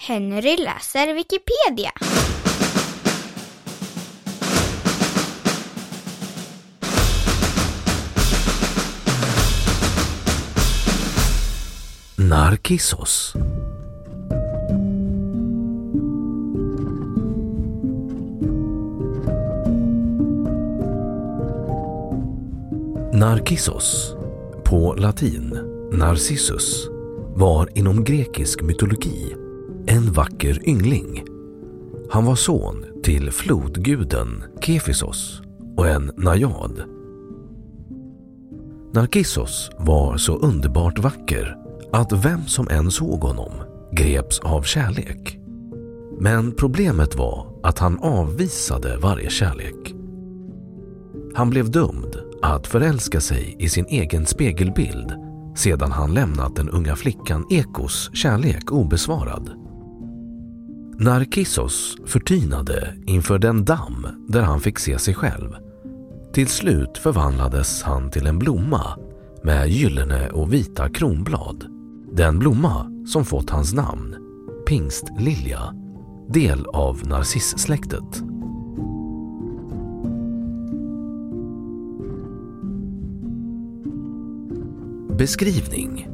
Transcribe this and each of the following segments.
Henry läser Wikipedia. Narcissus. Narcissus, på latin Narcissus, var inom grekisk mytologi en vacker yngling. Han var son till flodguden Kefisos och en najad. Narkissos var så underbart vacker att vem som än såg honom greps av kärlek. Men problemet var att han avvisade varje kärlek. Han blev dömd att förälska sig i sin egen spegelbild sedan han lämnat den unga flickan Ekos kärlek obesvarad. Narcissus förtynade inför den damm där han fick se sig själv. Till slut förvandlades han till en blomma med gyllene och vita kronblad. Den blomma som fått hans namn, pingstlilja, del av narcissläktet. Beskrivning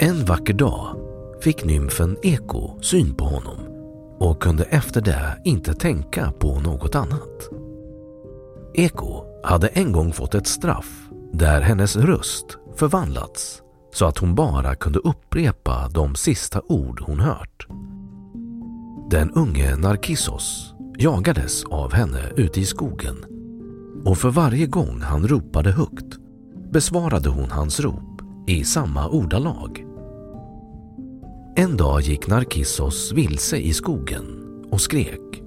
En vacker dag fick nymfen Eko syn på honom och kunde efter det inte tänka på något annat. Eko hade en gång fått ett straff där hennes röst förvandlats så att hon bara kunde upprepa de sista ord hon hört. Den unge Narkissos jagades av henne ute i skogen och för varje gång han ropade högt besvarade hon hans rop i samma ordalag. En dag gick Narkissos vilse i skogen och skrek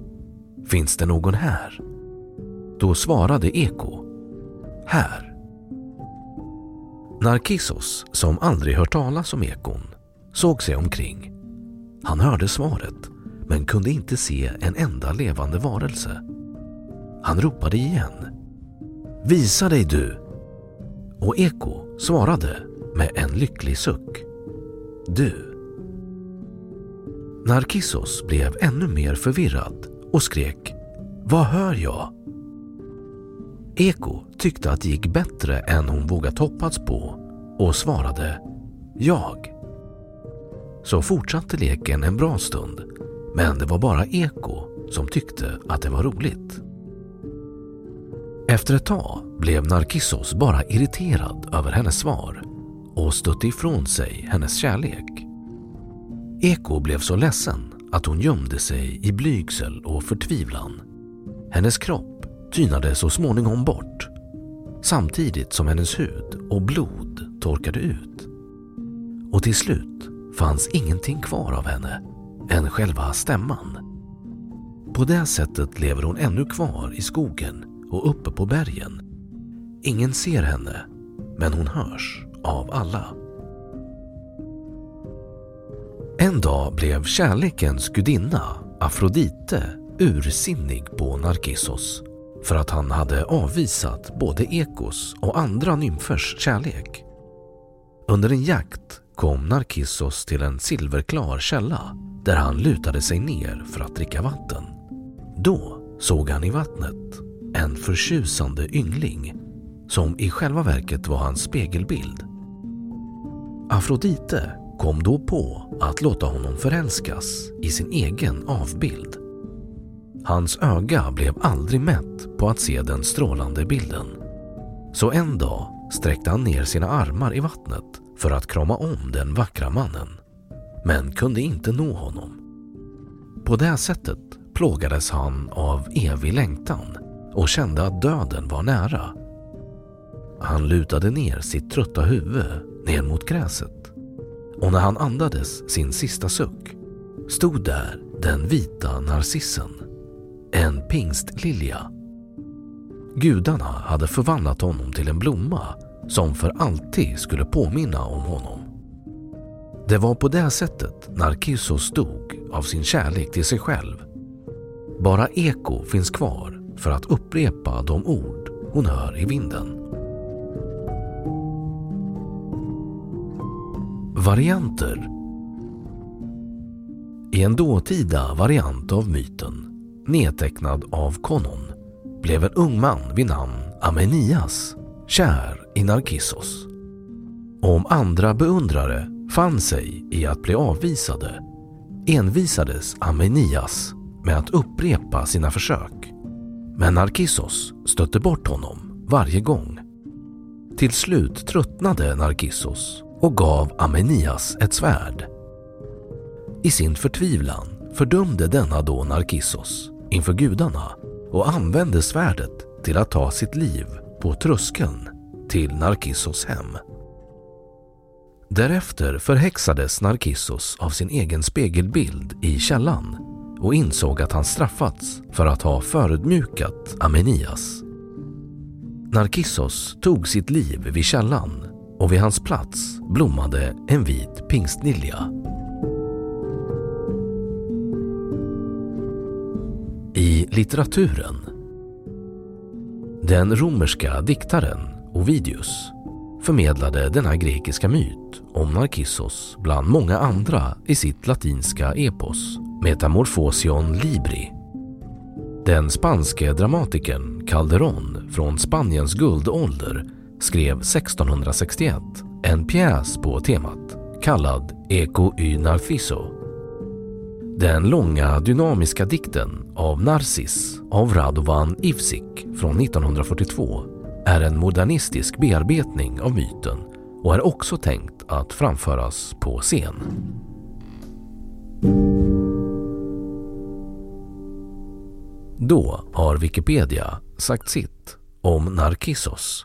Finns det någon här? Då svarade Eko Här. Narkissos, som aldrig hört talas om ekon, såg sig omkring. Han hörde svaret, men kunde inte se en enda levande varelse. Han ropade igen. Visa dig du! Och Eko svarade med en lycklig suck. Du. Narcissos blev ännu mer förvirrad och skrek Vad hör jag? Eko tyckte att det gick bättre än hon vågat hoppats på och svarade Jag. Så fortsatte leken en bra stund men det var bara Eko som tyckte att det var roligt. Efter ett tag blev Narcissos bara irriterad över hennes svar och stötte ifrån sig hennes kärlek. Eko blev så ledsen att hon gömde sig i blygsel och förtvivlan. Hennes kropp tynade så småningom bort samtidigt som hennes hud och blod torkade ut. Och till slut fanns ingenting kvar av henne än själva stämman. På det sättet lever hon ännu kvar i skogen och uppe på bergen. Ingen ser henne, men hon hörs av alla. En dag blev kärlekens gudinna, Afrodite, ursinnig på Narcissos för att han hade avvisat både Ekos och andra nymfers kärlek. Under en jakt kom Narcissos till en silverklar källa där han lutade sig ner för att dricka vatten. Då såg han i vattnet en förtjusande yngling som i själva verket var hans spegelbild. Afrodite kom då på att låta honom förälskas i sin egen avbild. Hans öga blev aldrig mätt på att se den strålande bilden. Så en dag sträckte han ner sina armar i vattnet för att krama om den vackra mannen, men kunde inte nå honom. På det sättet plågades han av evig längtan och kände att döden var nära. Han lutade ner sitt trötta huvud ner mot gräset och när han andades sin sista suck stod där den vita narcissen, en pingstlilja. Gudarna hade förvandlat honom till en blomma som för alltid skulle påminna om honom. Det var på det sättet Narcissus dog av sin kärlek till sig själv. Bara eko finns kvar för att upprepa de ord hon hör i vinden. Varianter I en dåtida variant av myten, nedtecknad av Konon, blev en ung man vid namn Amenias kär i Narcissos. Om andra beundrare fann sig i att bli avvisade envisades Amenias med att upprepa sina försök. Men Narcissos stötte bort honom varje gång. Till slut tröttnade Narcissos och gav Amenias ett svärd. I sin förtvivlan fördömde denna då Narcissos inför gudarna och använde svärdet till att ta sitt liv på tröskeln till Narcissos hem. Därefter förhäxades Narcissos av sin egen spegelbild i källan och insåg att han straffats för att ha förödmjukat Amenias. Narcissos tog sitt liv vid källan och vid hans plats blommade en vit pingstnilja. I litteraturen Den romerska diktaren Ovidius förmedlade denna grekiska myt om Narcissos bland många andra i sitt latinska epos Metamorphosion Libri. Den spanske dramatikern Calderón från Spaniens guldålder skrev 1661 en pjäs på temat kallad Eco y Narciso. Den långa dynamiska dikten av Narcis av Radovan Ivsik från 1942 är en modernistisk bearbetning av myten och är också tänkt att framföras på scen. Då har Wikipedia sagt sitt om Narcissos.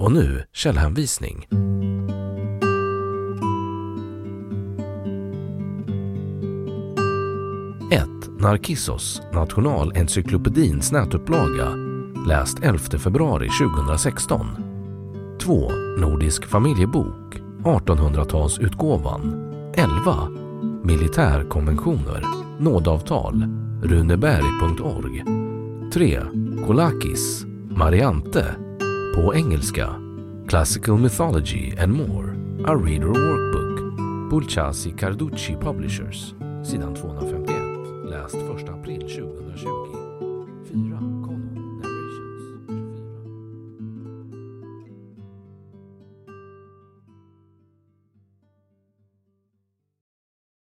Och nu källhänvisning. Narkissos, Narcissos, Nationalencyklopedins nätupplaga, läst 11 februari 2016. 2. Nordisk familjebok, 1800-talsutgåvan. 11. Militärkonventioner, nådavtal, runeberg.org. 3. Kolakis, Mariante, på engelska. Classical Mythology and More, A Reader Workbook. Pulchasi Carducci Publishers, sidan 251,